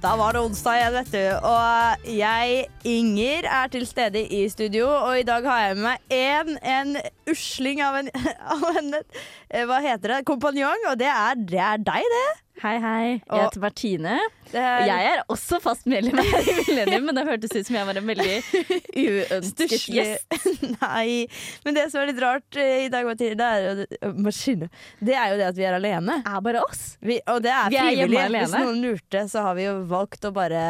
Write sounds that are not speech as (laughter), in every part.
Da, var det onsdag igjen, vet du. Og jeg, Inger, er til stede i studio. Og i dag har jeg med meg en, en usling av en, (laughs) av en eh, Hva heter det? Kompanjong. Og det er, det er deg, det. Hei, hei. Jeg heter Martine. er, Jeg er også fast medlem her (laughs) i Millennium, men det hørtes ut som jeg var en veldig (laughs) uønsket gjest. (laughs) Nei. Men det som er litt rart eh, i dag, Martine, det er, jo- det er jo det at vi er alene. Er bare oss. Vi, og det Vi er frivillig. Hvis noen lurte, så har vi jo valgt å bare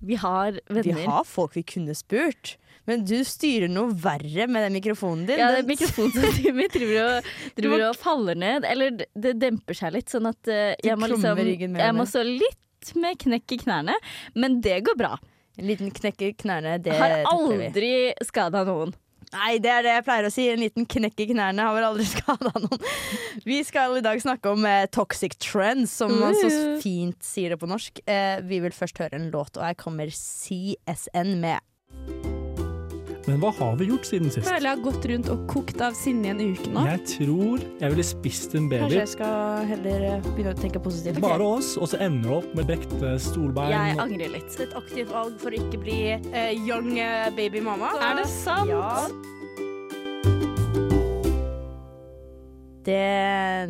Vi har venner. Vi har folk vi kunne spurt. Men du styrer noe verre med den mikrofonen din. Ja, Den- mikrofonen min (laughs) driver og, driver og faller ned. Eller det- demper seg litt, sånn at eh, jeg må, liksom, jeg må stå litt med knekk i knærne. Men det går bra. En liten knekk i knærne, det har aldri skada noen. Nei, det er det jeg pleier å si. En liten knekk i knærne har vel aldri (laughs) skada noen. Vi skal i dag snakke om eh, toxic trends, som man så Uh. fint sier det på norsk. Eh, vi vil først høre en låt, og her kommer CSN med. Men hva har vi gjort siden sist? føler jeg har gått rundt og kokt av sinne i en uke nå. Jeg tror jeg ville spist en baby. Kanskje jeg skal heller eh, begynne å tenke positivt. Bare oss, og så ender du opp med brekte stolbein. Jeg angrer litt. Et aktivt valg for å ikke bli uh, young eh, baby mama. Er det sant? Ja. Det,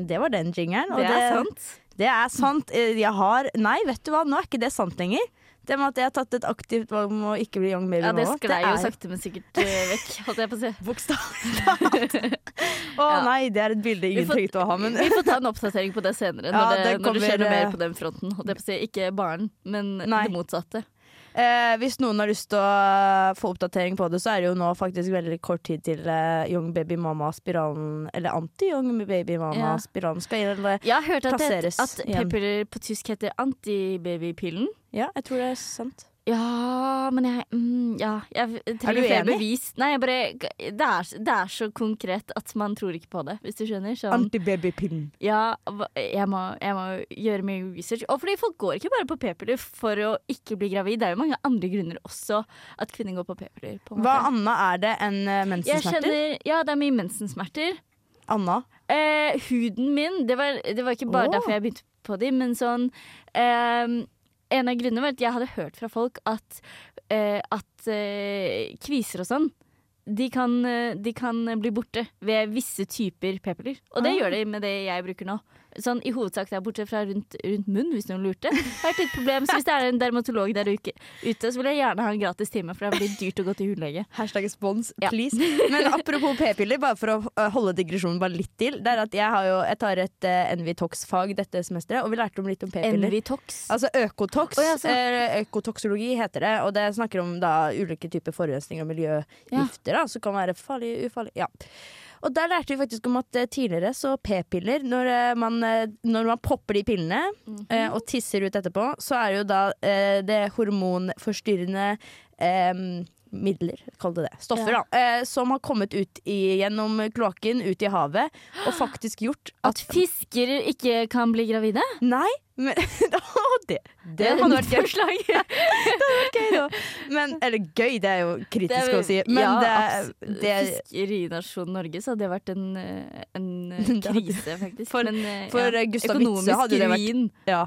det var den jingeren. Det er sant. Det er sant. Jeg har Nei, vet du hva, nå er ikke det sant lenger. Det med at jeg har tatt et aktivt valg om å ikke bli young baby Ja, det sklei jo sakte, men sikkert eh, vekk, holdt jeg på å si. (laughs) Bokstavelig talt. Å (laughs) nei, det er et bilde ingen får- trengte å ha, men Vi får ta en oppdatering på det senere, Ja, når, det, det når det skjer noe mer eh, på den fronten. Holdt jeg på å si. Ikke barn, men Nei. det motsatte. eh, hvis noen har lyst til å få oppdatering på det, så er det jo nå faktisk veldig kort tid til eh, young baby mama-spiralen, eller anti-young baby mama-spiralen skal. Eller, Jeg har hørt at, det, at pepper på tysk heter antibabypillen. Ja, jeg tror det er sant. Ja, men jeg mm, Ja, jeg Er trenger jo flere bevis. Nei, jeg bare det er, det er så konkret at man tror ikke på det, hvis du skjønner. Sånn, Antibabypillen. ja, jeg må, jeg må gjøre mye research. Og fordi folk går ikke bare på p-piller for å ikke bli gravid. Det er jo mange andre grunner også at kvinner går på p-piller. Hva annet er det enn eh, mensensmerter? kjenner, ja, det er mye mensensmerter. Anna? Eh, huden min det var, det var ikke bare oh. derfor jeg begynte på de, men sånn eh, En av grunnene var at jeg hadde hørt fra folk at, uh, at uh, kviser og sånn de kan, eh, de kan bli borte ved visse typer p-piller. Og det Ah. gjør de med det jeg bruker nå. Sånn I hovedsak der er borte fra rundt, rundt munn, hvis noen lurte. Er et problem, så Hvis det er en dermatolog der uke- ute, så vil jeg gjerne ha en gratis time, for det veldig dyrt å gå til hudlege. Hashtag spons, Ja. please. Men apropos p-piller, bare for å uh, holde digresjonen bare litt til. Det er at jeg, har jo, jeg tar et uh, Envitox-fag dette semesteret, og vi lærte om litt om p-piller. Envitox. Altså Økotox. Oh, ja, eh, Økotoksologi heter det, og det snakker om da ulike typer forurensninger og miljøgifter da, som kan være farlige, ufarlige. Ja. Og der lærte vi faktisk om at eh, tidligere så p-piller, når, eh, man, eh, når man popper de pillene Mhm. eh, og tisser ut etterpå, så er det jo da eh, det hormonforstyrrende eh, midler, kall det det. Stoffer, Ja. da. Eh, som har kommet ut i, gjennom kloakken, ut i havet, og faktisk gjort At (gasps) at fisker ikke kan bli gravide? Nei, men (laughs) det, det, det hadde vært gøy. forslag. (laughs) gøy da. Men, eller gøy, det er jo kritisk Det er- å si. Men ja, det, det Fiskerinasjonen Norge, så hadde det vært en, eh, en eh, (laughs) Det hadde- krise, faktisk. For- Men, eh, For ja. Gustav Witzøe hadde det vært ja.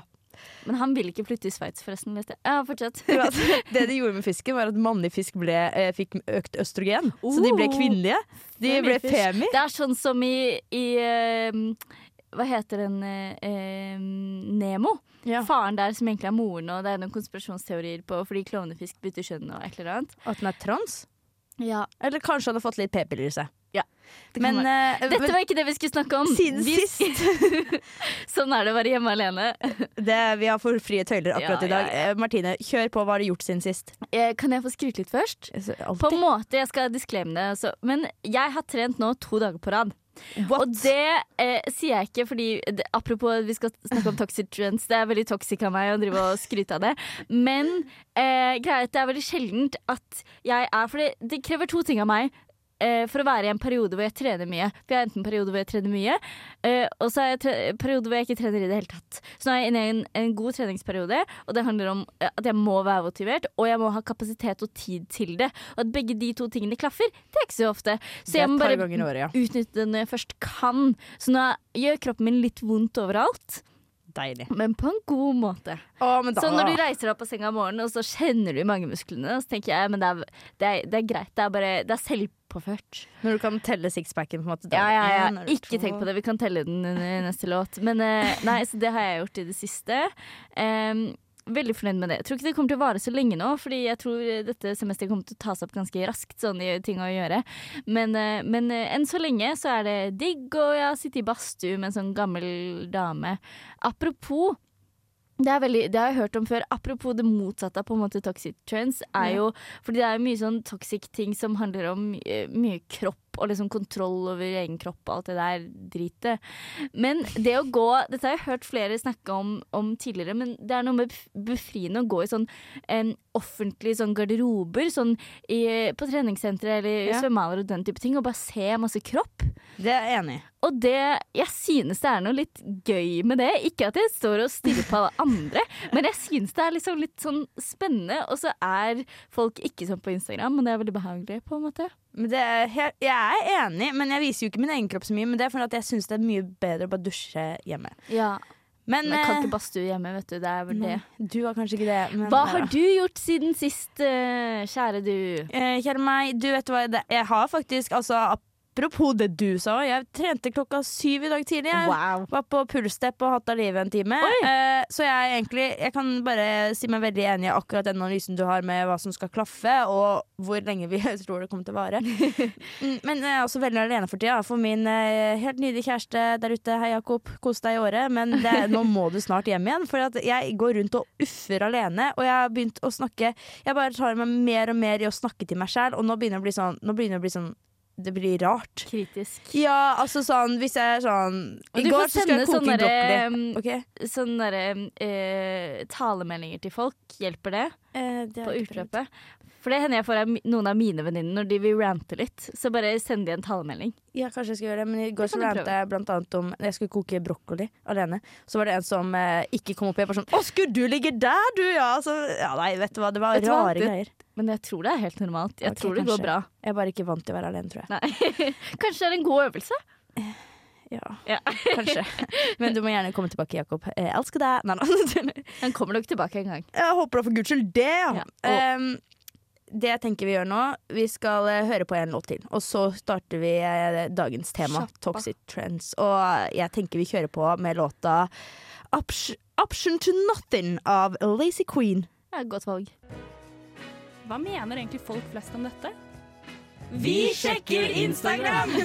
Men han ville ikke flytte i Sveits, forresten. vet jeg. Ja, fortsett. (laughs) Det de gjorde med fisken, var at mannlig fisk ble, eh, fikk økt østrogen. Så de ble Oh. kvinnelige. De ble femi. Det er sånn som i, i uh, Hva heter den eh, Nemo? Ja. Faren der som egentlig er moren, og det er noen konspirasjonsteorier på fordi klovnefisk bytter kjønn og et eller annet. At den er trans. Ja, Eller kanskje han har fått litt p-piller i seg. Det Men, eh, Dette var ikke det vi skulle snakke om. siden vi, sist (laughs) sånn er det å være hjemme alene. (laughs) det, Vi har for frie tøyler akkurat Ja, i dag. ja, ja. Eh, Martine, kjør på. Hva har du gjort siden sist? Eh, Kan jeg få skryte litt først? Altid. På en måte, jeg skal disclaime det, altså. men jeg har trent nå to dager på rad. What? Og det eh, sier jeg ikke fordi det, Apropos vi skal snakke om toxic trends, det er veldig toxic av meg å drive og skryte av det. Men eh, greia er at det er veldig sjeldent at jeg er For det, det krever to ting av meg. Eh, for å være i en periode hvor jeg trener mye. For jeg har enten en periode hvor jeg trener mye, eh, og så har jeg en periode hvor jeg ikke trener i det hele tatt. Så nå er jeg inne i en, en god treningsperiode, og det handler om eh, at jeg må være motivert, og jeg må ha kapasitet og tid til det. Og at begge de to tingene klaffer, det er ikke så ofte. Så er jeg må bare året, ja. utnytte det når jeg først kan. Så nå gjør kroppen min litt vondt overalt. Deilig. Men på en god måte. Å, men da, Så når du reiser deg opp av senga om morgenen, og så kjenner du mange magemusklene, så tenker jeg men det er, det er, det er greit. Det er bare Det er selvpåført. Når du kan telle sixpacken, på en måte. Ja, ja, ja. En Ikke to. tenk på det. Vi kan telle den under neste låt. Men eh, nei, så det har jeg gjort i det siste. Em, veldig fornøyd med det. Jeg tror ikke det kommer til å vare så lenge nå, fordi jeg tror dette semesteret kommer til å tas opp ganske raskt, sånne ting å gjøre. Men, eh, men eh, enn så lenge så er det digg, og jeg har sittet i badstue med en sånn gammel dame. Apropos det, veldig, det har jeg hørt om før. Apropos det motsatte av på en måte toxic trends. Er jo, fordi det er jo mye sånn toxic ting som handler om eh, mye kropp og liksom kontroll over egen kropp og alt det der dritet. Men det å gå Dette har jeg hørt flere snakke om, om tidligere, men det er noe med befriende å gå i sånn en offentlig sånn garderober, sånn i, på treningssentre eller i Ja. svømmehaller og den type ting, og bare se masse kropp. Det er jeg enig i. Og det, jeg synes det er noe litt gøy med det. Ikke at jeg står og stirrer på alle andre, men jeg synes det er liksom litt sånn spennende. Og så er folk ikke sånn på Instagram, og det er veldig behagelig, på en måte. Er helt, jeg er enig, men jeg viser jo ikke min egen kropp så mye. Men det er fordi at jeg syns det er mye bedre å bare dusje hjemme. Ja, Men, Men jeg kan eh, ikke badstue hjemme, vet du. Det er vel det. du har kanskje ikke det. Men, Hva har du gjort siden sist, eh, kjære du? Eh, kjære meg, du vet hva Jeg har faktisk, altså apropos det du sa, jeg trente klokka syv i dag tidlig. Jeg Wow. var på pulsstep og hatt av livet en time. Eh, så jeg egentlig Jeg kan bare si meg veldig enig i akkurat den analysen du har med hva som skal klaffe, og hvor lenge vi (laughs) tror det kommer til å vare. Mm, Men jeg er også veldig alene for tida. For min eh, helt nydelige kjæreste der ute, hei Jakob, kos deg i året, men det, nå må du snart hjem igjen. For jeg går rundt og uffer alene, og jeg har begynt å snakke Jeg bare tar meg mer og mer i å snakke til meg sjæl, og nå begynner det å bli sånn Nå begynner det å bli sånn det blir rart. Kritisk. Ja, altså sånn Hvis jeg er sånn I går så skulle jeg koke sånne brokkoli. der, um, Ok? Sånne derre eh, talemeldinger til folk. Hjelper det Eh, det på utløpet? For det hender jeg får av noen av mine venninner når de vil rante litt. Så bare send de en talemelding. Ja, kanskje jeg skal gjøre det, men i går så rante jeg blant annet om Jeg skulle koke brokkoli alene. Så var det en som eh, ikke kom opp. Jeg var sånn Å, skulle du ligge der, du, ja? Så, ja nei, vet du hva, det var rare Det- greier. Men jeg tror det er helt normalt. Jeg okay, tror det kanskje. går bra. Jeg er bare ikke vant til å være alene, tror jeg. Nei. (laughs) Kanskje det er en god øvelse? Ja, Ja. (laughs) kanskje. Men du må gjerne komme tilbake, Jakob. Jeg elsker deg. Nei, nei. (laughs) Han kommer nok tilbake en gang. Jeg håper da for guds skyld det, ja. Em, det jeg tenker vi gjør nå, vi skal eh, høre på en låt til. Og så starter vi eh, dagens tema, Kjappa. Toxic Trends. Og jeg tenker vi kjører på med låta Option, Option to Nothing av Lazy Queen. Ja, godt valg. Hva mener egentlig folk flest om dette? Vi sjekker Instagram! (laughs)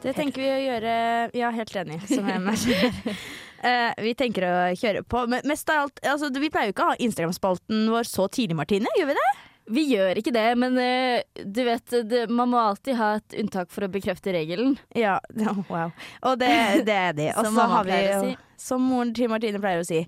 Det tenker vi å gjøre Ja, helt enig, som jeg (laughs) merker. Eh, vi tenker å kjøre på. Men mest av alt, altså, vi pleier jo ikke å ha Instagram-spalten vår så tidlig, Martine. Gjør vi det? Vi gjør ikke det, men uh, du vet, det, man må alltid ha et unntak for å bekrefte regelen. Ja, (laughs) wow. Og det, det er de. Og så har vi jo, si. Som moren til Martine pleier å si.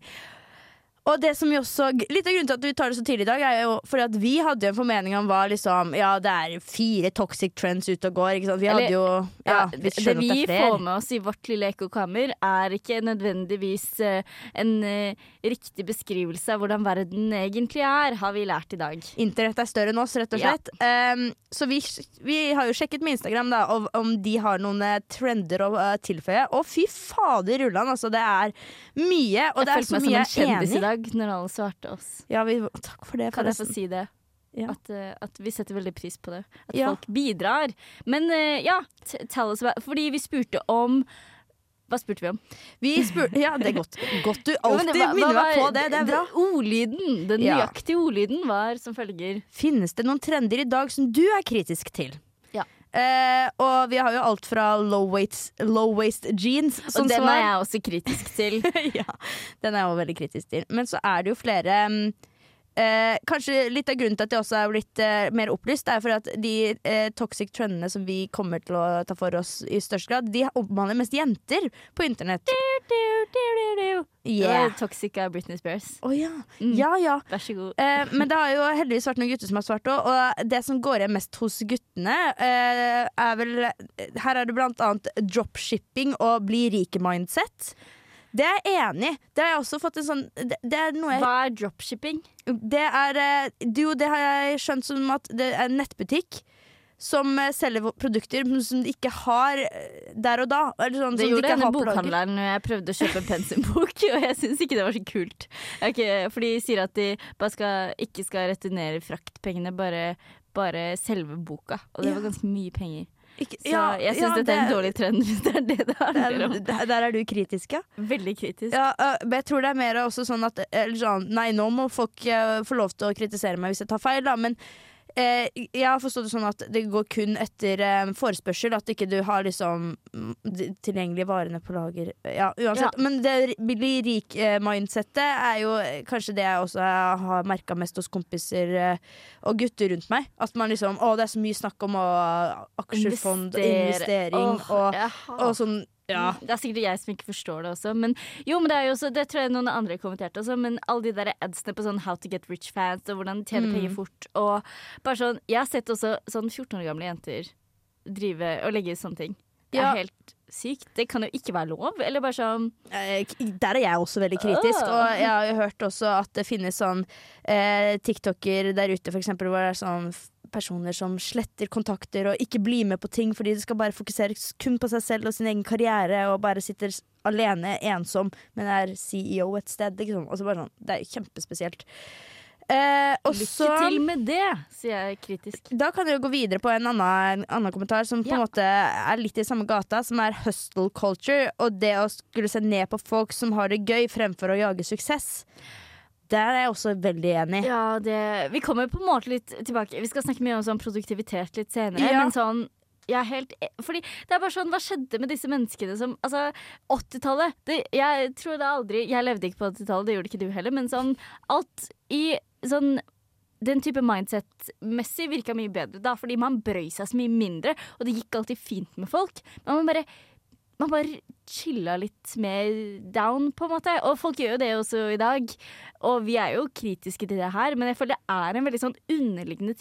Og det som vi også Litt av grunnen til at vi tar det så tidlig i dag, er jo fordi at vi hadde jo en formening om hva liksom Ja, det er fire toxic trends ute og går, ikke sant. Vi Eller- hadde jo Ja, vi det, det vi det får med oss i vårt lille ekkokammer, er ikke nødvendigvis eh, en eh, riktig beskrivelse av hvordan verden egentlig er, har vi lært i dag. Internett er større enn oss, rett og Ja. Um, så vi, vi har jo sjekket med Instagram da, om, om de har noen eh, trender å tilføye. Og fy fader rullan, altså. Det er mye, og det jeg er så mye jeg er enig i. dag når alle svarte oss. Ja, vi, takk for det, Kan jeg få si det? Ja. At, eh, at vi setter veldig pris på det. At Ja. folk bidrar. Men eh, ja, tell us about Fordi vi spurte om Hva spurte vi om? Vi spurte Ja, det er godt. Godt du (laughs) alltid var- minner hva meg på det. Det er bra. Ordlyden, den Ja. nøyaktige ordlyden var som følger. Finnes det noen trender i dag som du er kritisk til? Eh, og vi har jo alt fra low waist, low waist jeans Og den er jeg også kritisk til. (laughs) ja, den er jeg også veldig kritisk til. Men så er det jo flere mm, eh, Kanskje litt av grunnen til at jeg også er blitt eh, mer opplyst, er for at de eh, toxic trendene som vi kommer til å ta for oss i størst grad, de omhandler mest jenter på internett. Det Yeah. var Toxic av Britney Spears. Oh, ja. Mm. Ja ja. Vær så god. Eh, men det har jo heldigvis vært noen gutter som har svart òg, og det som går igjen mest hos guttene, eh, er vel Her er det blant annet dropshipping og bli rik-mindset. Det er jeg enig i. Det har jeg også fått en sånn Det, det er noe jeg Hva er dropshipping? Det er eh, Jo, det har jeg skjønt som at det er en nettbutikk som eh, selger produkter som de ikke har eh, der og da. Eller sånn, Det som de gjorde ikke denne bokhandleren når jeg prøvde å kjøpe en pensumbok, (laughs) og jeg syns ikke det var så kult. Er for de sier at de skal, ikke skal returnere fraktpengene, bare, bare selve boka. Og det Ja. var ganske mye penger. Ikke, Så jeg syns dette er en dårlig trend, hvis (laughs) det er det det handler om. der, der er du kritisk, ja? Veldig kritisk. Ja, men jeg tror det er mer også sånn at eller sånn, Nei, nå må folk få lov til å kritisere meg hvis jeg tar feil, da, men eh, jeg har forstått det sånn at det går kun etter eh, forespørsel, at ikke du har liksom mm, de tilgjengelige varene på lager. Ja, uansett. Men det blir rik-mindsettet er jo eh, kanskje det jeg også har merka mest hos kompiser eh, og gutter rundt meg. At man liksom Å, det er så mye snakk om å, aksjefond, Investere. investering oh, og, og sånn. Ja. Det er sikkert jeg som ikke forstår det også. Men jo, men det er jo også Det tror jeg noen andre kommenterte også. Men alle de der adsene på sånn How to get rich-fans og hvordan tjene Mm. penger fort og bare sånn Jeg har sett også sånn 14 år gamle jenter drive og legge ut sånne ting. Det er Ja. helt sykt. Det kan jo ikke være lov. Eller bare sånn Eh, Der er jeg også veldig kritisk. Oh. Og jeg har jo hørt også at det finnes sånn eh, TikToker der ute, for eksempel, hvor det er sånn personer som sletter kontakter og ikke blir med på ting fordi de skal bare fokusere kun på seg selv og sin egen karriere og bare sitter alene, ensom, men er CEO et sted. Liksom. Sånn, Det er jo kjempespesielt. Eh, og Lykke så til med det, sier jeg kritisk. da kan jeg jo gå videre på en annen, en annen kommentar som på en Ja. måte er litt i samme gata, som er hustle culture. Og det å skulle se ned på folk som har det gøy, fremfor å jage suksess. Der er jeg også veldig enig. Ja, det Vi kommer på en måte litt tilbake. Vi skal snakke mye om sånn produktivitet litt senere, Ja. men sånn helt e- Fordi det er bare sånn, Hva skjedde med disse menneskene som Altså, 80-tallet Jeg tror det aldri Jeg levde ikke på 80-tallet, det gjorde ikke du heller, men sånn Alt i sånn den type mindset-messig virka mye bedre da, fordi man brøy seg så mye mindre, og det gikk alltid fint med folk. Men man bare man bare chilla litt mer down, på en måte. Og folk gjør jo det også i dag. Og vi er jo kritiske til det her, men jeg føler det er en veldig sånn underliggende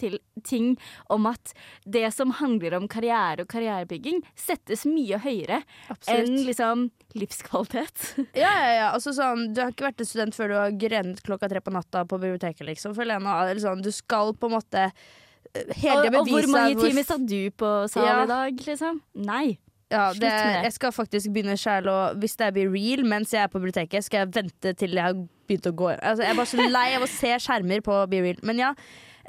ting om at det som handler om karriere og karrierebygging, settes mye høyere Absolutt. enn liksom livskvalitet. (laughs) Ja, ja, ja. Altså, sånn, du har ikke vært en student før du har grenet klokka tre på natta på biblioteket, liksom. Jeg nå. Eller sånn, du skal på en måte eh, hele og, tiden og hvor bevise mange timer satt du på sal Ja. i dag, liksom? Nei. Ja, Slutt det, med det. jeg skal faktisk begynne sjæl å Hvis det blir real mens jeg er på biblioteket, skal jeg vente til jeg har begynt å gå. Altså, jeg er bare så lei av å se skjermer på Be Real. Men ja,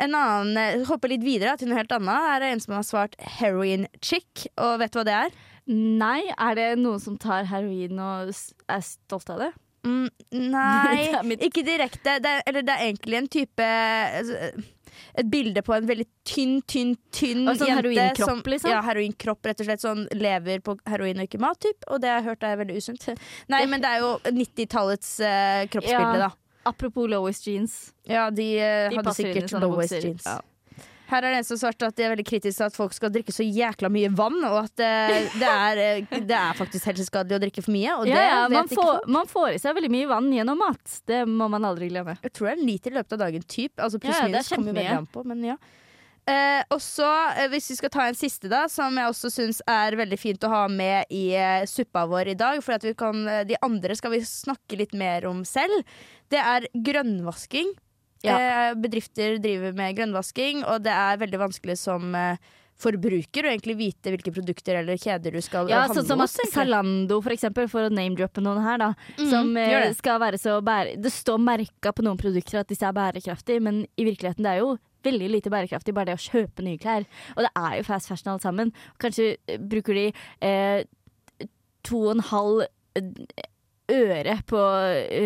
en annen Hopper litt videre til noe helt annet. Her er en som har svart heroin chick. Og vet du hva det er? Nei, er det noen som tar heroin og er stolt av det? Mm, (laughs) nei, ikke direkte. Det er, eller det er egentlig en type altså, Et bilde på en veldig tynn, tynn, tynn Og sånn jente. heroinkropp, som, liksom? Ja, heroinkropp, rett og slett. Sånn lever på heroin og ikke mat, typ. Og det har jeg hørt er veldig usunt. (laughs) Nei, men det er jo 90-tallets uh, kroppsbilde, Ja. da. Apropos lowest jeans. Ja, de, uh, De hadde sikkert low waist jeans. Ja. Her er det en som svarte at de er veldig kritisk at folk skal drikke så jækla mye vann, og at eh, det, er, eh, det er faktisk helseskadelig å drikke for mye. Ja, det ja, man, får, man får i seg veldig mye vann gjennom mat. Det må man aldri glemme. Jeg tror det er en liter i løpet av dagen, typ. Altså pluss Ja, det minus kommer veldig an på, men ja. Eh, og så, eh, hvis vi skal ta en siste, da, som jeg også syns er veldig fint å ha med i eh, suppa vår i dag, for kan, de andre skal vi snakke litt mer om selv, det er grønnvasking. Ja. Eh, bedrifter driver med grønnvasking, og det er veldig vanskelig som eh, forbruker å egentlig vite hvilke produkter eller kjeder du skal Ja, handle sånn som at hos. Zalando, for eksempel, for å name-droppe noen her, da. Mm, som eh, skal være så bære... Det står merka på noen produkter at disse er bærekraftige, men i virkeligheten det er jo veldig lite bærekraftig bare det å kjøpe nye klær. Og det er jo fast fashion alt sammen. Kanskje bruker de eh, to og en halv øre på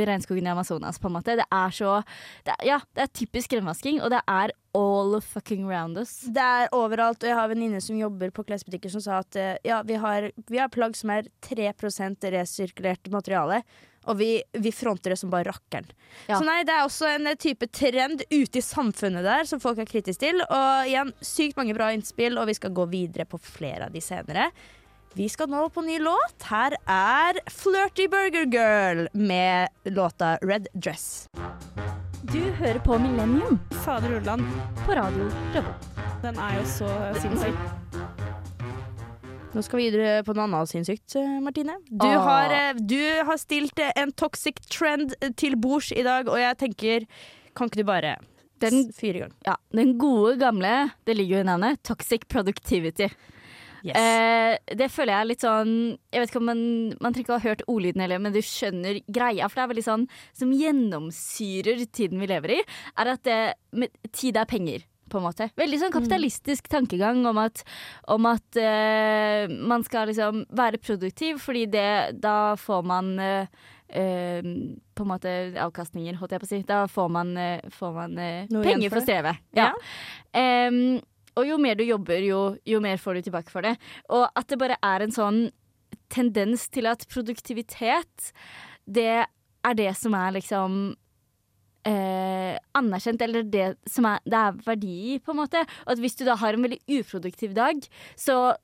regnskogen i Amazonas, på en måte. Det er så det er, Ja, det er typisk grønnvasking, og det er all fucking round us. Det er overalt, og jeg har venninner som jobber på klesbutikker som sa at eh, ja, vi har, vi har plagg som er 3% resirkulert materiale. Og vi, vi fronter det som bare rakkeren. Ja. Så nei, det er også en eh, type trend ute i samfunnet der som folk er kritiske til. Og igjen, sykt mange bra innspill, og vi skal gå videre på flere av de senere. Vi skal nå på ny låt. Her er Flirty Burger Girl med låta Red Dress. Du hører på Millennium Fader Ulland, på radio Revolt. den er jo så sinnssyk. Nå skal vi videre på noe annet sinnssykt, eh, Martine. Du Åh. har, eh, du har stilt eh, en toxic trend til bords i dag, og jeg tenker Kan ikke du bare er den, gang. ja, den gode gamle, det ligger jo i navnet, toxic productivity. Yes. Eh, det føler jeg er litt sånn Jeg vet ikke om man, man trenger ikke å ha hørt ordlyden heller, men du skjønner greia. For det er veldig sånn som gjennomsyrer tiden vi lever i, er at det, med, tid er penger. På en måte. Veldig sånn kapitalistisk tankegang om at, om at eh, man skal liksom være produktiv, fordi det, da får man eh, Uh, på en måte avkastninger, holdt jeg på å si. Da får man, uh, får man uh, penger for for strevet. Ja. Em, og jo mer du jobber, jo, jo mer får du tilbake for det. Og at det bare er en sånn tendens til at produktivitet, det er det som er liksom eh, anerkjent, eller det som er, det er verdi i, på en måte. Og at hvis du da har en veldig uproduktiv dag, så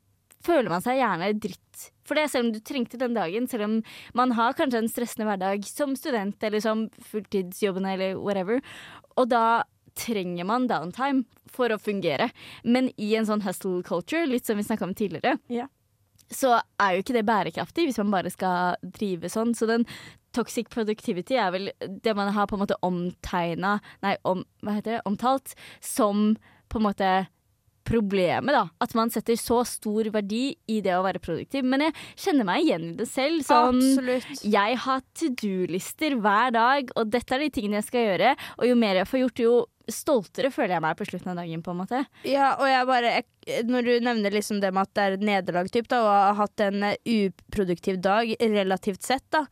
føler man seg gjerne dritt for det, selv om du trengte den dagen. Selv om man har kanskje en stressende hverdag som student eller som fulltidsjobbende eller whatever. Og da trenger man downtime for å fungere. Men i en sånn hustle culture, litt som vi snakka om tidligere, Ja. så er jo ikke det bærekraftig hvis man bare skal drive sånn. Så den toxic productivity er vel det man har på en måte omtegna Nei, om, hva heter det? omtalt som på en måte problemet, da. At man setter så stor verdi i det å være produktiv. Men jeg kjenner meg igjen i det selv. Sånn Absolutt. jeg har to do-lister hver dag, og dette er de tingene jeg skal gjøre. Og jo mer jeg får gjort, jo stoltere føler jeg meg på slutten av dagen, på en måte. Ja, og jeg bare jeg, Når du nevner liksom det med at det er et nederlag typ, da, og har hatt en eh, uproduktiv dag relativt sett, da.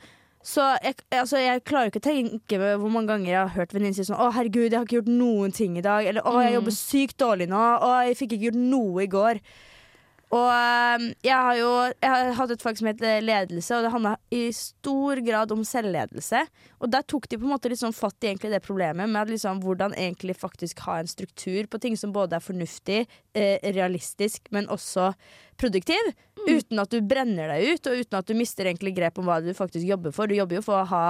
Så jeg, altså, jeg klarer ikke å tenke meg hvor mange ganger jeg har hørt venninner si sånn Å, herregud, jeg har ikke gjort noen ting i dag. Eller å, jeg Mm. jobber sykt dårlig nå. Å, jeg fikk ikke gjort noe i går. Og eh, jeg har jo jeg har hatt et fag som heter ledelse, og det handla i stor grad om selvledelse. Og der tok de på en måte liksom fatt i det problemet med liksom hvordan egentlig faktisk ha en struktur på ting som både er fornuftig, eh, realistisk, men også produktiv. Uten at du brenner deg ut, og uten at du mister egentlig grep om hva du faktisk jobber for. Du jobber jo for å ha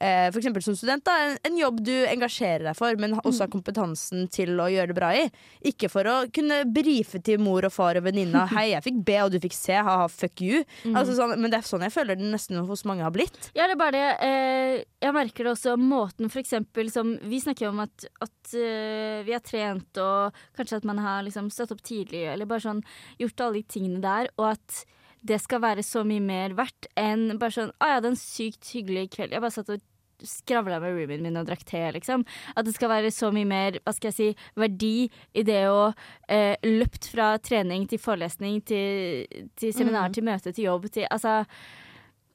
eh, eksempel som student da, en, en jobb du engasjerer deg for, men også har kompetansen til å gjøre det bra i. Ikke for å kunne brife til mor og far og venninna (laughs) 'hei, jeg fikk B, og du fikk C, ha-ha, fuck you'. Altså, sånn, men det er sånn jeg føler det nesten hos mange har blitt. Ja, det er bare det. Eh, jeg merker det også måten eksempel som Vi snakker om at, at uh, vi har trent, og kanskje at man har liksom stått opp tidlig, eller bare sånn gjort alle de tingene der, og at det skal være så mye mer verdt enn bare sånn Å, jeg hadde en sykt hyggelig kveld. Jeg bare satt og skravla med roomien min og drakk te, liksom. At det skal være så mye mer, hva skal jeg si, verdi i det å eh, løpt fra trening til forelesning til, til seminar, til møte, til jobb, til Altså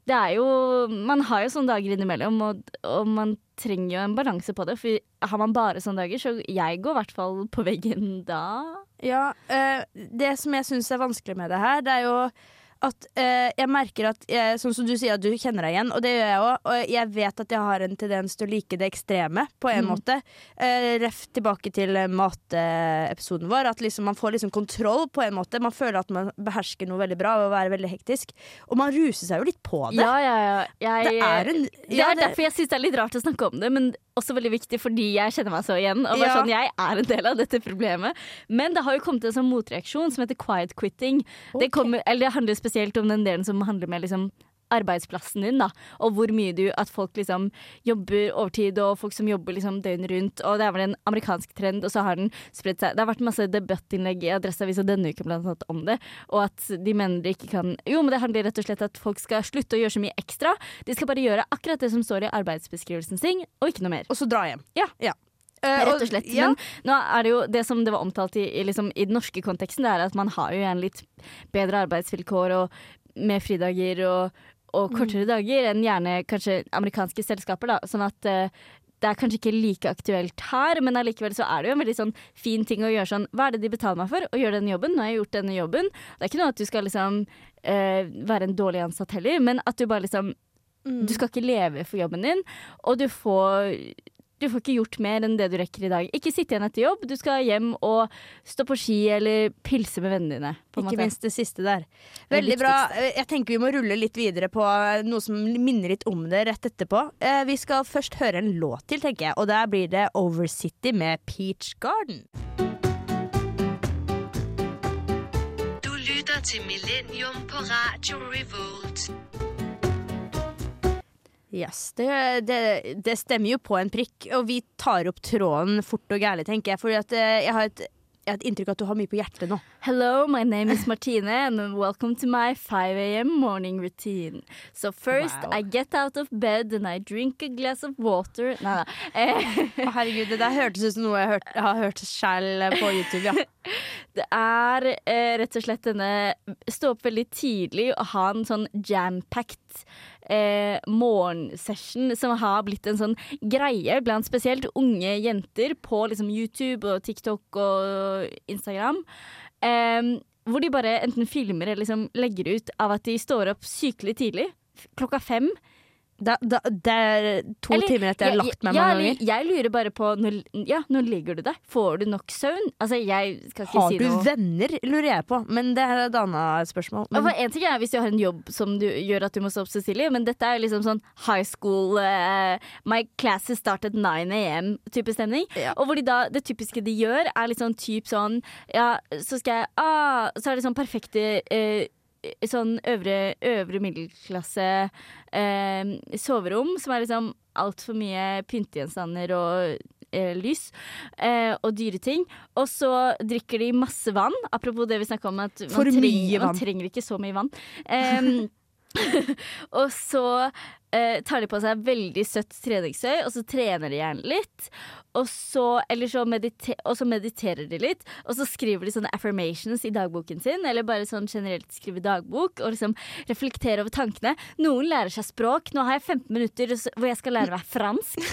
det er jo Man har jo sånne dager innimellom, og, og man trenger jo en balanse på det. For har man bare sånne dager, så jeg går i hvert fall på veggen da. Ja, eh, Det som jeg syns er vanskelig med det her, det er jo at eh, jeg merker at jeg, Sånn som du sier at du kjenner deg igjen, og det gjør jeg òg. Og jeg vet at jeg har en tendens til å like det ekstreme, på en måte. Eh, ref tilbake til eh, mateepisoden vår. At liksom man får liksom kontroll, på en måte. Man føler at man behersker noe veldig bra og være veldig hektisk. Og man ruser seg jo litt på det. Ja, ja, ja. Jeg, Det er en det er derfor jeg syns det er litt rart å snakke om det, men også veldig viktig fordi jeg kjenner meg så igjen. Og bare Ja. sånn, Jeg er en del av dette problemet. Men det har jo kommet en sånn motreaksjon som heter quiet quitting. Det, Ok. kommer, eller det handler spesielt om den delen som handler med liksom arbeidsplassen din, da. Og hvor mye du At folk liksom jobber overtid, og folk som jobber liksom døgnet rundt. Og det er vel en amerikansk trend, og så har den spredt seg. Det har vært masse debattinnlegg i Adresseavisa denne uken blant annet om det, og at de mener de ikke kan Jo, men det handler rett og slett at folk skal slutte å gjøre så mye ekstra. De skal bare gjøre akkurat det som står i arbeidsbeskrivelsen sin, og ikke noe mer. Og så dra hjem. Ja. ja. Rett og slett. ja. Men nå er det jo det som det var omtalt i, i, liksom, i den norske konteksten, det er at man har jo gjerne litt bedre arbeidsvilkår og mer fridager og, og kortere dager enn gjerne kanskje amerikanske selskaper, da. Sånn at uh, det er kanskje ikke like aktuelt her, men allikevel så er det jo en veldig sånn fin ting å gjøre sånn Hva er det de betaler meg for? Å gjøre denne jobben. Nå har jeg gjort denne jobben. Det er ikke noe at du skal liksom uh, være en dårlig ansatt heller, men at du bare liksom Mm. Du skal ikke leve for jobben din, og du får du får ikke gjort mer enn det du rekker i dag. Ikke sitte igjen etter jobb, du skal hjem og stå på ski eller pilse med vennene dine. På Ikke måte. minst det siste der. Veldig bra. Eh, Jeg tenker vi må rulle litt videre på eh, noe som minner litt om det rett etterpå. Eh, Vi skal først høre en låt til, tenker jeg, og der blir det Over City med Peach Garden. Du lytter til Millennium på Radio Revolt. Yes, det, det, det stemmer jo på en prikk, og vi tar opp tråden fort og gærlig, tenker jeg. For eh, jeg jeg har et inntrykk av at du har mye på hjertet nå. Hello, my name is Martine, and welcome to my 5 a.m. morning routine. So first, Wow. I get out of bed and I drink a glass of water. Nei da. Eh, herregud, det der hørtes ut som noe jeg, hørt, har hørt selv på YouTube, ja. (laughs) det er eh, rett og slett denne Stå opp veldig tidlig og ha en sånn jam-packed eh, morgensession som har blitt en sånn greie blant spesielt unge jenter på liksom YouTube og TikTok og Instagram. Eh, hvor de bare enten filmer eller liksom legger ut av at de står opp sykelig tidlig. Klokka fem. Da, da, det er to Eller- timer etter jeg har lagt meg ja, mange ganger. Jeg lurer bare på når, Ja, når ligger du deg? Får du nok søvn? Altså, jeg skal ikke Har si du noe venner, lurer jeg på. Men det er et annet spørsmål. Men, for En ting er hvis du har en jobb som du, gjør at du må stå opp så tidlig, men dette er liksom sånn high school uh, My classes start at 9 am-type stemning. Ja. Og hvor de da, det typiske de gjør, er litt sånn typ sånn Ja, så skal jeg ah, Så er det sånn perfekte eh, Sånn øvre, øvre middelklasse eh, soverom, som er liksom altfor mye pyntegjenstander og eh, lys eh, og dyre ting. Og så drikker de masse vann. Apropos det vi snakka om, at man, vann. man trenger ikke så mye vann. (laughs) Og så eh, tar de på seg veldig søtt treningstøy, og så trener de gjerne litt. Og så, eller så, mediter, og så mediterer de litt, og så skriver de sånne affirmations i dagboken sin, eller bare sånn generelt skrive dagbok, og liksom reflektere over tankene. Noen lærer seg språk. Nå har jeg 15 minutter hvor jeg skal lære meg fransk.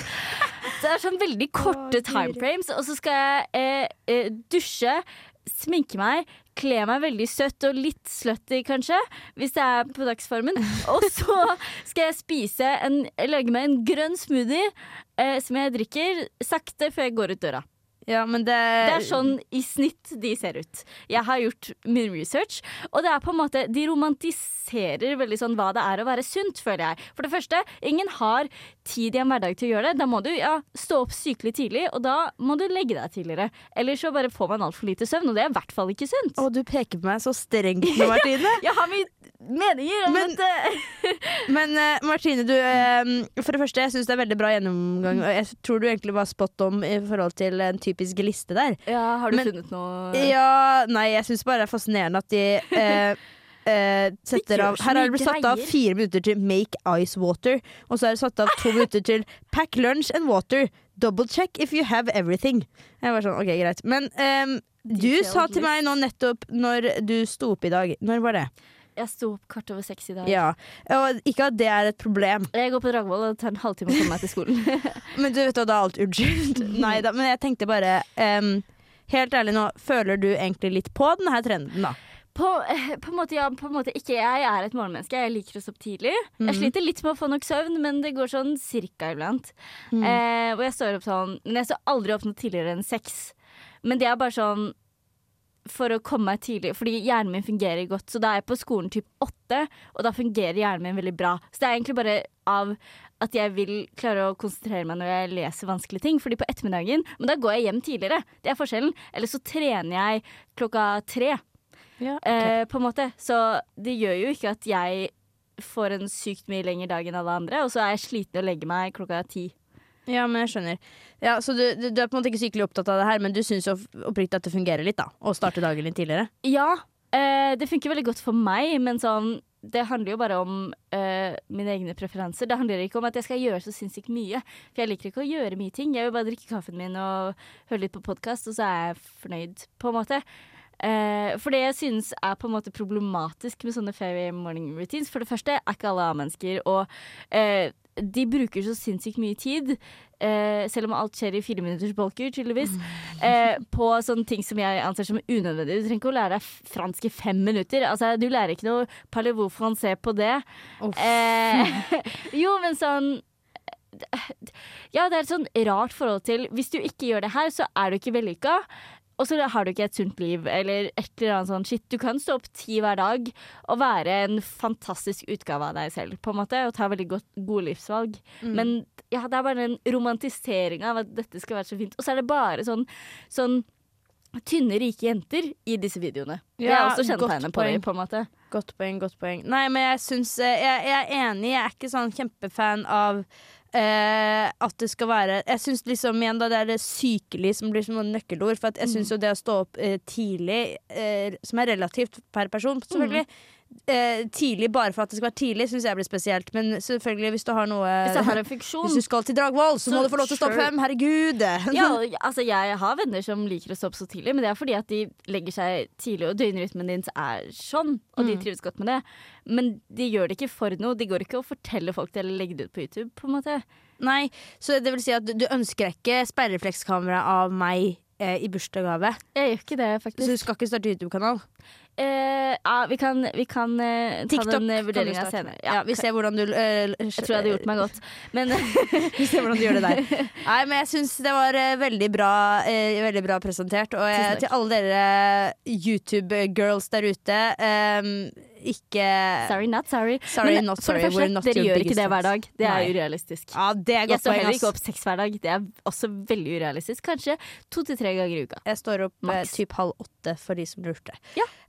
Det er sånn veldig korte timeframes, og så skal jeg eh, eh, dusje, sminke meg, kle meg veldig søtt og litt slutty kanskje, hvis det er på dagsformen. (laughs) Og så skal jeg spise en, lage meg en grønn smoothie eh, som jeg drikker sakte før jeg går ut døra. Ja, men det, Det er sånn i snitt de ser ut. Jeg har gjort min research, og det er på en måte De romantiserer veldig sånn hva det er å være sunt, føler jeg. For det første, ingen har tid i en hverdag til å gjøre det. Da må du ja, stå opp sykelig tidlig, og da må du legge deg tidligere. Eller så bare får man altfor lite søvn, og det er i hvert fall ikke sunt. Å, du peker på meg så strengt nå, (laughs) Martine. Jeg har mye meninger om Men- dette. (laughs) Men eh, Martine, du, eh, for det første, jeg syns det er veldig bra gjennomgang. Og jeg tror du egentlig var spot on i forhold til en typisk liste der. Ja, har du Men- funnet noe Ja, nei, jeg syns bare det er fascinerende at de (laughs) gjør av Her har det blitt satt av fire minutter til make ice water, og så er det satt av to minutter til pack lunch and water. Double check if you have everything. Jeg var sånn, ok, greit. Men um, du sa til meg nå nettopp når du sto opp i dag. Når var det? Jeg sto opp kvart over seks i dag. Ja. Og ikke at det er et problem, Jeg går på Dragvoll, og det tar en halvtime å komme meg til skolen. (laughs) men du vet da, da er alt unnskyldt. (laughs) Nei da, men jeg tenkte bare um, Helt ærlig nå, føler du egentlig litt på denne trenden, da? På, eh, på en måte ja, på en måte ikke. Jeg er et morgenmenneske. Jeg liker å stå opp tidlig. Mm. Jeg sliter litt med å få nok søvn, men det går sånn cirka iblant. Mm. Eh, og jeg står opp sånn Men jeg står aldri opp noe tidligere enn seks. Men det er bare sånn for å komme meg tidlig, fordi hjernen min fungerer godt. Så da er jeg på skolen typ åtte, og da fungerer hjernen min veldig bra. Så det er egentlig bare av at jeg vil klare å konsentrere meg når jeg leser vanskelige ting. Fordi på ettermiddagen Men da går jeg hjem tidligere. Det er forskjellen. Eller så trener jeg klokka tre. Ja, Eh, på en måte. Så det gjør jo ikke at jeg får en sykt mye lengre dag enn alle andre, og så er jeg sliten å legge meg klokka ti. Ja, men jeg skjønner. Ja, så du, du, er på en måte ikke sykelig opptatt av det her, men du syns oppriktig at det fungerer litt, da? Å starte dagen litt tidligere? Ja, eh, det funker veldig godt for meg, men sånn det handler jo bare om øh, mine egne preferanser. Det handler ikke om at jeg skal gjøre så sinnssykt mye. For jeg liker ikke å gjøre mye ting. Jeg vil bare drikke kaffen min og høre litt på podkast, og så er jeg fornøyd, på en måte. Eh, for det jeg synes er på en måte problematisk med sånne fairy morning routines For det første er ikke alle A-mennesker, og eh, de bruker så sinnssykt mye tid, eh, selv om alt skjer i fire minutters bolker, tydeligvis, eh, på sånne ting som jeg anser som unødvendig. Du trenger ikke å lære deg fransk i fem minutter. Altså, du lærer ikke noe parlez-vous français på det. Eh, (laughs) jo, men sånn Ja, det er et sånn rart forhold til Hvis du ikke gjør det her, så er du ikke vellykka. Og så har du ikke et sunt liv, eller et eller annet sånt shit. Du kan stå opp ti hver dag og være en fantastisk utgave av deg selv, på en måte, og ta veldig godt, gode livsvalg. Men ja, det er bare den romantiseringa av at dette skal være så fint. Og så er det bare sånn, sånn tynne, rike jenter i disse videoene. det er også kjennetegnet på dem, på en måte. Godt poeng, godt poeng. Nei, men jeg syns eh, jeg, jeg er enig. Jeg er ikke sånn kjempefan av eh, at det skal være Jeg syns liksom igjen da det er det sykelig som blir som nøkkelord. For jeg syns jo det å stå opp eh, tidlig, eh, som er relativt per person, selvfølgelig eh, Tidlig bare for at det skal være tidlig, syns jeg blir spesielt. Men selvfølgelig, hvis du har noe Hvis jeg har en funksjon Hvis du skal til Dragvoll, så, Så må du få lov til å stå opp fem. Herregud! ja, altså Jeg har venner som liker å stå opp så tidlig, men det er fordi at de legger seg tidlig, og døgnrytmen din er sånn, og de Mm. trives godt med det. Men de gjør det ikke for noe. De går ikke og forteller folk det eller legger det ut på YouTube. på en måte Nei, så det vil si at du, du ønsker deg ikke speilreflekskamera av meg eh, i bursdagsgave. Jeg gjør ikke det, Så du skal ikke starte YouTube-kanal? Eh, ja, vi kan, vi kan eh, ta TikTok den eh, vurderinga senere. Ja, vi ser hvordan du eh, jeg tror jeg hadde gjort meg godt. Men (laughs) Vi ser hvordan du gjør det der. Nei, men jeg syns det var eh, veldig bra, eh, veldig bra presentert. Og jeg, til alle dere YouTube-girls der ute um, ikke sorry, not sorry. Sorry, Men not sorry. første, not dere gjør ikke det hver dag. Det er Nei. urealistisk. Ja, det er Jeg står heller ikke opp seks hver dag. Det er også veldig urealistisk. Kanskje to til tre ganger i uka. Jeg står opp eh, typ halv åtte for de som lurte.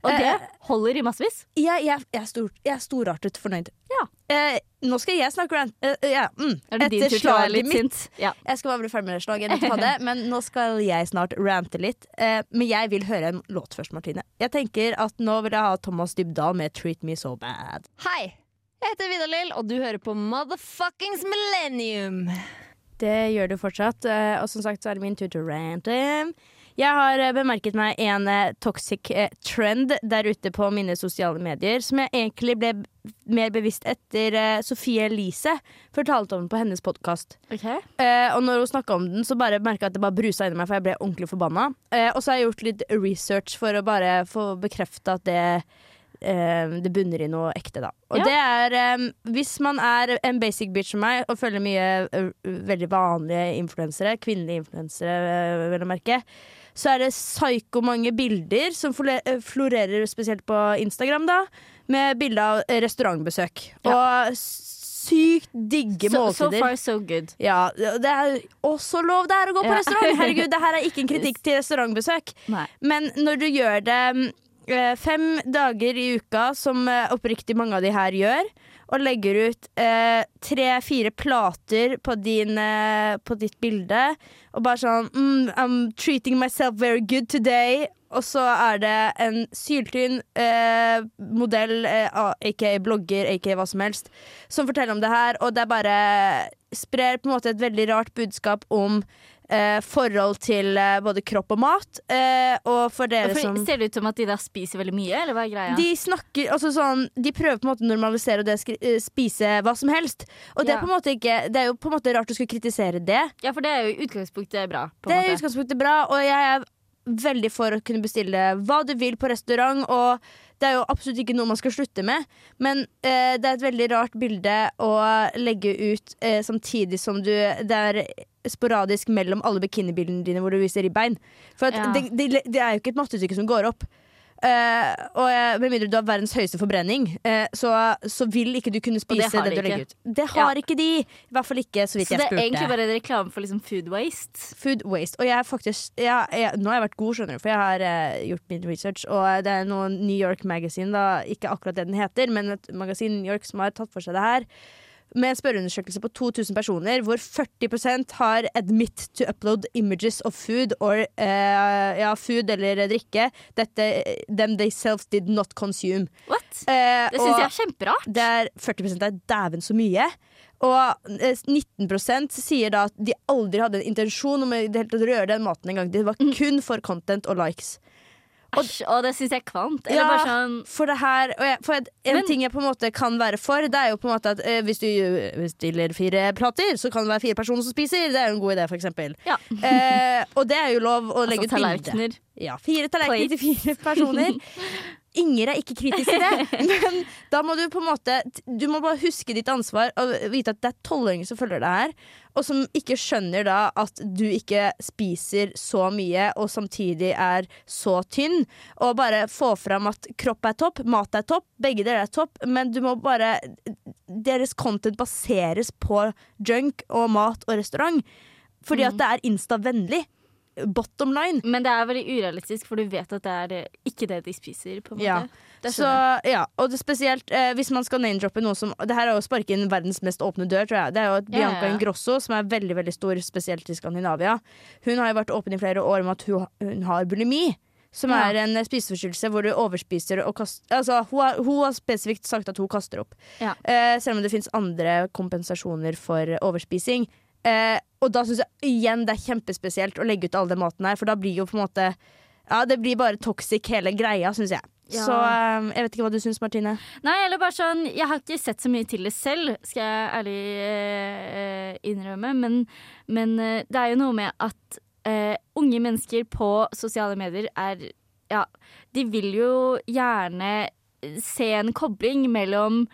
Og det Eh, holder i massevis. Jeg, jeg, jeg, er, stor, jeg er storartet fornøyd. Ja. Eh, nå skal jeg snakke rant. eh, ja, mm. Er det din Etter slaget litt mitt sint? Ja. Jeg skal bare bli ferdig med det slaget, (laughs) men nå skal jeg snart rante litt. Eh, men jeg vil høre en låt først, Martine. Jeg tenker at nå vil jeg ha Thomas Dybdahl med 'Treat Me So Bad'. Hei, jeg heter Vidar Lill, og du hører på Motherfuckings Millennium. Det gjør du fortsatt, eh, og som sagt så er det min tur til å rante. Jeg har eh, bemerket meg en eh, toxic eh, trend der ute på mine sosiale medier, som jeg egentlig ble mer bevisst etter Sofie Elise fortalte om den på hennes podkast. Eh, og når hun snakka om den, så bare merka jeg at det bare brusa inni meg, for jeg ble ordentlig forbanna. Eh, og så har jeg gjort litt research for å bare få bekrefta at det eh, det bunner i noe ekte, da. Og Ja. det er eh, Hvis man er en basic bitch som meg og følger mye veldig vanlige influensere, kvinnelige influensere, eh, vel å merke, så er det psyko mange bilder som eh, florerer spesielt på Instagram, da, med bilde av restaurantbesøk. restaurantbesøk. Og sykt digge So, so far, so good. Ja, det er også lov det er å gå på Ja. restaurant. (laughs) Herregud, det her er ikke en kritikk til restaurantbesøk. Nei. Men når du gjør det mm, eh, fem dager i uka, som eh, oppriktig mange av de her gjør, og legger ut eh, tre-fire plater på, din, eh, på ditt bilde, og bare sånn mm, I'm treating myself very good today. Og så er det en syltynn eh, modell, eh, aka blogger, aka hva som helst, som forteller om det her, og det er bare sprer på en måte et veldig rart budskap om eh, forhold til eh, både kropp og mat. Eh, og for dere som ser det ut som at de der spiser veldig mye, eller hva er greia? de snakker altså sånn, De prøver på en måte å normalisere det å eh, spise hva som helst. Og det er på en måte ikke Det er jo på en måte rart å skulle kritisere det. Ja, for det er jo i utgangspunktet bra. På Det er i utgangspunktet bra, og jeg er veldig for å kunne bestille hva du vil på restaurant. Og det er jo absolutt ikke noe man skal slutte med, men eh, det er et veldig rart bilde å legge ut eh, samtidig som du Det er sporadisk mellom alle bikinibildene dine hvor du viser ribbein. For Ja. det, det, det er jo ikke et mattestykke som går opp. Uh, og Med mindre du har verdens høyeste forbrenning, uh, så, så vil ikke du kunne spise det, det, du legger ikke. ut. Det har Ja. ikke de. I hvert fall ikke så vidt Så jeg det er egentlig bare en reklame for liksom food waste. Food waste. Og jeg faktisk jeg, jeg, Nå har jeg vært god, skjønner du, for jeg har uh, gjort min research. Og det er noe New York Magazine, da, ikke akkurat det den heter, men et magasin New York som har tatt for seg det her. Med en spørreundersøkelse på 2000 personer, hvor 40% har admit to upload images of food or uh, ja, food eller drikke. Dette them they self did not consume. What? Uh, Det syns jeg er kjemperart. det er 40% er dæven så mye. Og eh, 19% sier da at de aldri hadde en intensjon om å røre den maten engang. Det var kun for content og likes. Og- Æsj, og det syns jeg er kvalmt. Eller Ja. sånn For det her jeg, For en Men- ting jeg på en måte kan være for, det er jo på en måte at eh, hvis du eh, bestiller fire plater, så kan det være fire personer som spiser. Det er jo en god idé, for eksempel. Ja. Eh, og det er jo lov å (laughs) legge altså, ut bilde. Ja, fire tallerkener til fire personer. (laughs) Inger er ikke kritisk til det, (laughs) men da må du på en måte Du må bare huske ditt ansvar og vite at det er tolvåringer som følger deg her, og som ikke skjønner da at du ikke spiser så mye og samtidig er så tynn. Og bare få fram at kropp er topp, mat er topp, begge deler er topp, men du må bare Deres content baseres på junk og mat og restaurant. Fordi at det er insta-vennlig. Bottom line. Men det er veldig urealistisk, for du vet at det er ikke det de spiser. på en måte. Ja. Så ja, og det spesielt eh, hvis man skal name-droppe noe som Det her er å sparke inn verdens mest åpne dør, tror jeg. Det er jo at Bianca ja. Ingrosso, som er veldig veldig stor, spesielt i Skandinavia, hun har jo vært åpen i flere år om at hun, hun har bulimi. Som er en spiseforstyrrelse hvor du overspiser og kaster Altså, hun har, hun har spesifikt sagt at hun kaster opp. Eh, selv om det fins andre kompensasjoner for overspising. Eh, og da syns jeg igjen det er kjempespesielt å legge ut all den maten her, for da blir jo på en måte Ja, det blir bare toxic hele greia, syns jeg. Ja. Så eh, jeg vet ikke hva du syns, Martine. Nei, eller bare sånn Jeg har ikke sett så mye til det selv, skal jeg ærlig eh, innrømme. Men, men eh, det er jo noe med at eh, unge mennesker på sosiale medier er Ja, de vil jo gjerne se en kobling mellom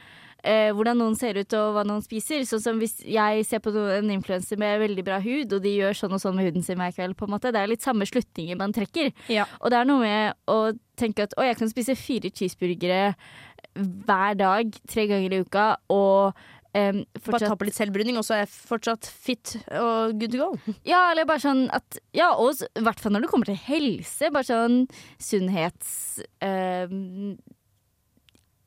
eh, hvordan noen ser ut og hva noen spiser. Sånn som hvis jeg ser på en influenser med veldig bra hud, og de gjør sånn og sånn med huden sin hver kveld, på en måte. Det er litt samme slutninger man trekker. Ja. Og det er noe med å tenke at å, jeg kan spise fire cheeseburgere hver dag, tre ganger i uka, og em, Bare ta på litt selvbruning, og så er jeg fortsatt fit og good to go. (laughs) Ja, eller bare sånn at Ja, og i hvert fall når det kommer til helse. Bare sånn sunnhets... em,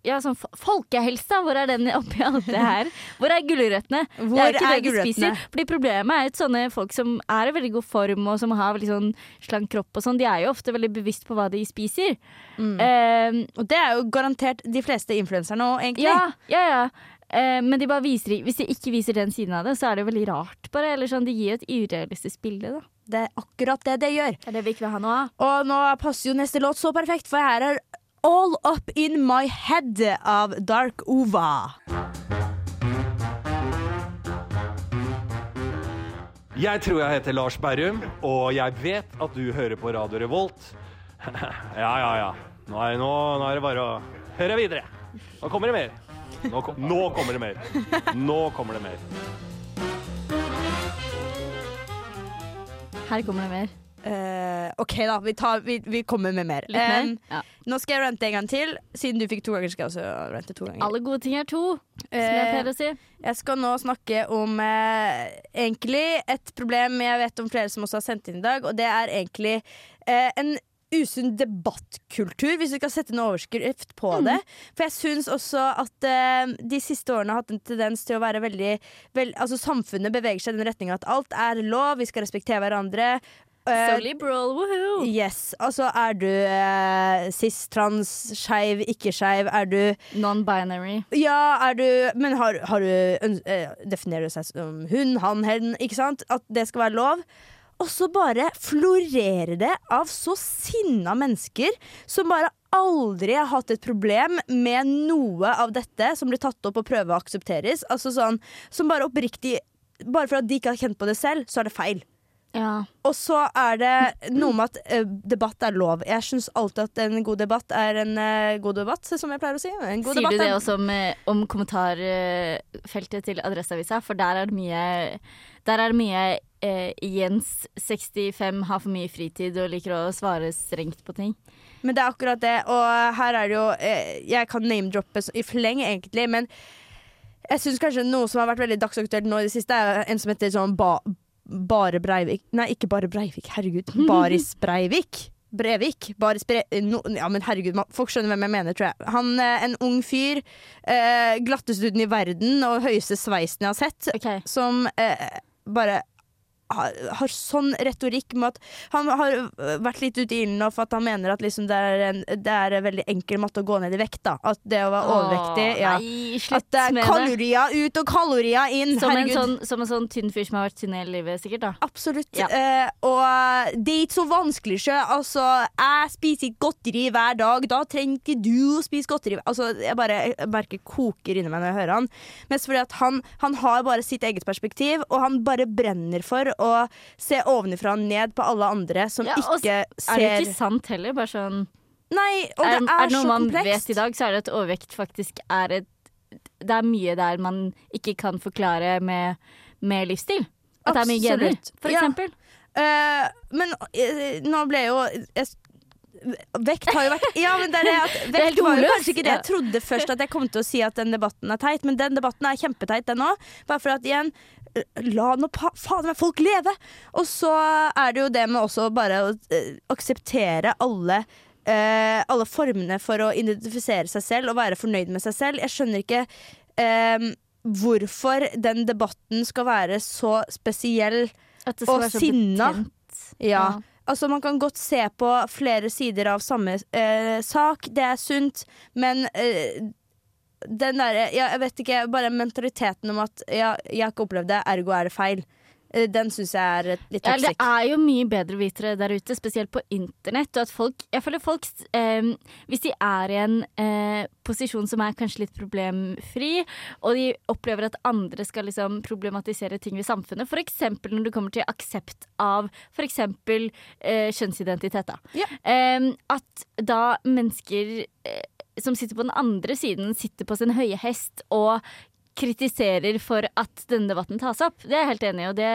ja, sånn fo- folkehelse, hvor er den oppi alt det her? Hvor er gulrøttene? Hvor det er ikke er det de spiser. Fordi problemet er at sånne folk som er i veldig god form, og som har veldig sånn slank kropp og sånn, de er jo ofte veldig bevisst på hva de spiser. Mm. Em, Og det er jo garantert de fleste influenserne òg, egentlig. Ja, ja, ja. Uh, men de bare viser, hvis de ikke viser den siden av det, så er det jo veldig rart. bare, eller sånn, De gir et urealistisk bilde. da. Det er akkurat det det gjør. Det er det vi ikke vil ha noe av. Og nå passer jo neste låt så perfekt, for her er All Up In My Head av Dark Ova. Jeg tror jeg heter Lars Berrum, og jeg vet at du hører på Radio Revolt. (laughs) ja, ja, ja. Nå er, nå, nå er det bare å høre videre. Nå kommer det mer. Nå, kom, nå kommer det mer. Nå kommer det mer. Her kommer det mer. Eh, OK, da. Vi, tar, vi, vi kommer med mer. Mer. Um, Ja. nå skal jeg rante en gang til. Siden du fikk to ganger, skal jeg også rante to ganger. Alle gode ting er to, som jeg Eh, pleier å si. Jeg skal nå snakke om uh, egentlig et problem jeg vet om flere som også har sendt inn i dag, og det er egentlig en usunn debattkultur, hvis vi skal sette en overskrift på Mm. det. For jeg syns også at uh, de siste årene har hatt en tendens til å være veldig vel, Altså Samfunnet beveger seg i den retninga at alt er lov, vi skal respektere hverandre. Eh, So liberal, woohoo! Yes, altså er du eh, cis, trans, skeiv, ikke skeiv? Er du Non-binary. ja, er du Men har, har du eh, Definerer du seg som hun, han, hen? Ikke sant? At det skal være lov. Og så bare florerer det av så sinna mennesker som bare aldri har hatt et problem med noe av dette som blir tatt opp og prøver å aksepteres. Altså sånn Som bare oppriktig Bare for at de ikke har kjent på det selv, så er det feil. Ja. Og så er det noe med at eh, debatt er lov. Jeg syns alltid at en god debatt er en eh, god debatt, som jeg pleier å si. En god Sier debatt du det er- også om, eh, om kommentarfeltet til Adresseavisa? For der er det mye Der er det mye eh, Jens 65 har for mye fritid og liker å svare strengt på ting. Men det er akkurat det, og her er det jo eh, Jeg kan name-droppe så- i fleng, egentlig, men jeg syns kanskje noe som har vært veldig dagsaktuelt nå i det siste, er en som heter sånn ba, Bare Breivik Nei, ikke Bare Breivik, herregud. (laughs) Baris Breivik. Brevik. Baris Bre... No, ja, men herregud, man, folk skjønner hvem jeg mener, tror jeg. Han, er En ung fyr. Eh, glatteste huden i verden og høyeste sveisen jeg har sett. Okay. Som eh, bare har, har sånn retorikk med at Han har vært litt ute i ilden nå for at han mener at liksom det, er en, det er en veldig enkel måte å gå ned i vekt. da At det å være overvektig Åh, ja. Nei, At det er kalorier det. ut og kalorier inn. Som en, sånn, som en sånn tynn fyr som har vært tynn hele livet, sikkert. da Absolutt. Ja. Eh, og det er ikke så vanskelig, sjø. Altså, jeg spiser ikke godteri hver dag. Da trenger ikke du å spise godteri. Altså, jeg bare jeg merker koker inni meg når jeg hører han. Mest fordi at han, han har bare sitt eget perspektiv, og han bare brenner for å se ovenifra og ned på alle andre som Ja, ikke ser Er det ikke sant heller? Bare sånn Nei, og det er, er, er det noe man vet i dag, så er det at overvekt faktisk er et Det er mye der man ikke kan forklare med, med livsstil. At det er mye gener, Absolutt. for Ja. eksempel. Eh, men uh, nå ble jo jeg, Vekt har jo vært (laughs) Ja, men det er det at er Vekt var jo kanskje ikke det jeg trodde først at jeg kom til å si at den debatten er teit, men den debatten er kjempeteit, den òg. Bare for at igjen La nå fader meg folk leve! Og så er det jo det med også bare å eh, akseptere alle uh, alle formene for å identifisere seg selv og være fornøyd med seg selv. Jeg skjønner ikke uh, hvorfor den debatten skal være så spesiell. Og så sinna. Ja. Ja. Altså Man kan godt se på flere sider av samme eh, sak, det er sunt, men eh, den derre ja, Jeg vet ikke, bare mentaliteten om at ja, jeg har ikke opplevd det, ergo er det feil. Eh, den syns jeg er litt litt Ja, det er jo mye bedrevitere der ute, spesielt på internett. Og at folk, jeg føler folk eh, Hvis de er i en eh, posisjon som er kanskje litt problemfri, og de opplever at andre skal liksom problematisere ting ved samfunnet, f.eks. når det kommer til aksept av f.eks. Eh, kjønnsidentitet, da. Ja. Eh, at da mennesker eh, som sitter på den andre siden, sitter på sin høye hest og kritiserer for at denne debatten tas opp. Det er jeg helt enig i, og det,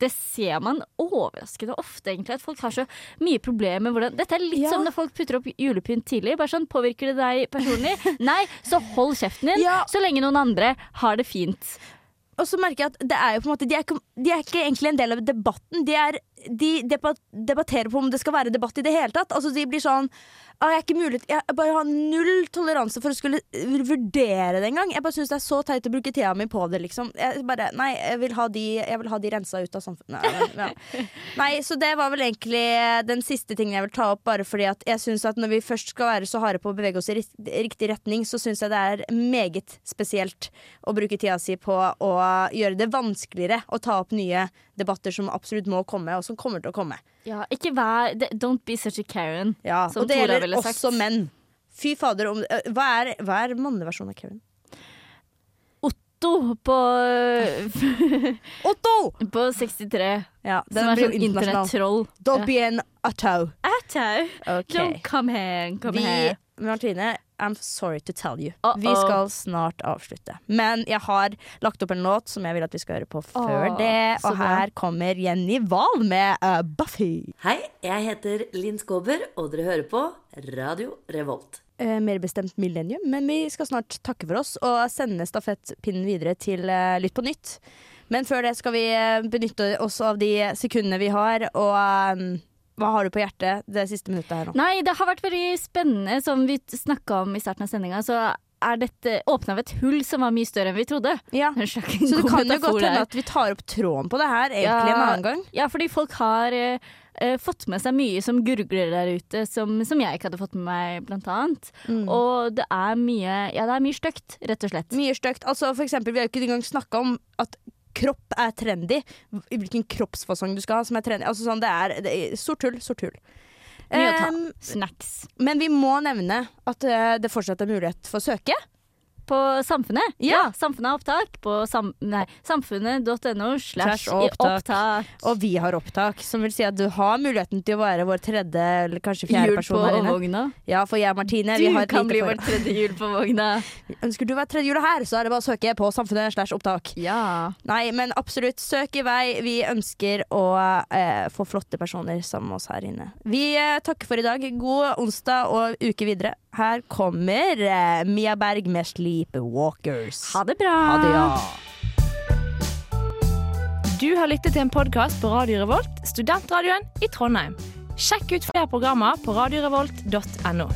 det ser man overraskende ofte, egentlig. At folk har så mye problemer med hvordan Dette er litt Ja. som når folk putter opp julepynt tidlig. Bare sånn, Påvirker det deg personlig? Nei, så hold kjeften din, Ja. så lenge noen andre har det fint. Og så merker jeg at det er jo på en måte de er, ikke, de er ikke egentlig en del av debatten. De, er, de debatterer på om det skal være debatt i det hele tatt. Altså De blir sånn jeg, er ikke mulig, jeg bare har null toleranse for å skulle vurdere det engang. Jeg bare syns det er så teit å bruke tida mi på det, liksom. Jeg bare, nei, jeg vil ha de, jeg vil ha de rensa ut av samfunnet. Nei, ja. (laughs) nei, så det var vel egentlig den siste tingen jeg vil ta opp, bare fordi at jeg syns at når vi først skal være så harde på å bevege oss i riktig retning, så syns jeg det er meget spesielt å bruke tida si på å gjøre det vanskeligere å ta opp nye debatter som absolutt må komme, og som kommer til å komme. Ja, ikke vær Don't be such a Karen. Ja, og det Tora gjelder også menn. Fy fader, om, hva er, hva er manneversjonen av Karen? Otto på, (laughs) Otto! på 63, Ja, som er sånn internettroll. Don't be an Otto. Atto. Okay. Don't come here, come Vi, here. Martine, I'm sorry to tell you. Uh-oh. Vi skal snart avslutte. Men jeg har lagt opp en låt som jeg vil at vi skal høre på før oh, det. Og her kommer Jenny Wahl med uh, Buffy. Hei, jeg heter Linn Skåber, og dere hører på Radio Revolt. Uh, mer bestemt Millennium. Men vi skal snart takke for oss og sende stafettpinnen videre til eh, Lytt på nytt. Men før det skal vi eh, benytte oss av de sekundene vi har, og eh, hva har du på hjertet det siste minuttet her nå? Nei, det har vært veldig spennende. Som vi snakka om i starten av sendinga, så er dette åpna av et hull som var mye større enn vi trodde. Ja. Så det kan jo godt hende at vi tar opp tråden på det her egentlig en annen gang. Ja, fordi folk har eh, fått med seg mye som gurgler der ute, som, som jeg ikke hadde fått med meg, blant annet. Mm. Og det er mye Ja, det er mye stygt, rett og slett. Mye stygt. Altså, for eksempel, vi har jo ikke engang snakka om at kropp er trendy. Hvilken kroppsfasong du skal ha som er trendy. Altså, sånn, det er, det er sort tull, sort ta. Em, Snacks. men vi må nevne at uh, det fortsatt er mulighet for å søke. På Samfunnet? Ja. Samfunnet har opptak på sam, samfunnet.no slash opptak. Og vi har opptak, som vil si at du har muligheten til å være vår tredje eller kanskje fjerde jul person her inne. vogna. Ja, for jeg og Martine Du vi har kan bli vår tredje hjul på vogna. (laughs) Ønsker du å være tredje hjulet her, så er det bare å søke på Samfunnet slash opptak. Ja. Nei, men absolutt, søk i vei. Vi ønsker å eh, få flotte personer sammen med oss her inne. Vi eh, takker for i dag. God onsdag og uke videre. Her kommer eh, Mia Berg med 'Sleepwalkers'. Ha det bra. Ha det, ja. Du har lyttet til en podkast på Radio Revolt, studentradioen i Trondheim. Sjekk ut flere programmer på radiorevolt.no.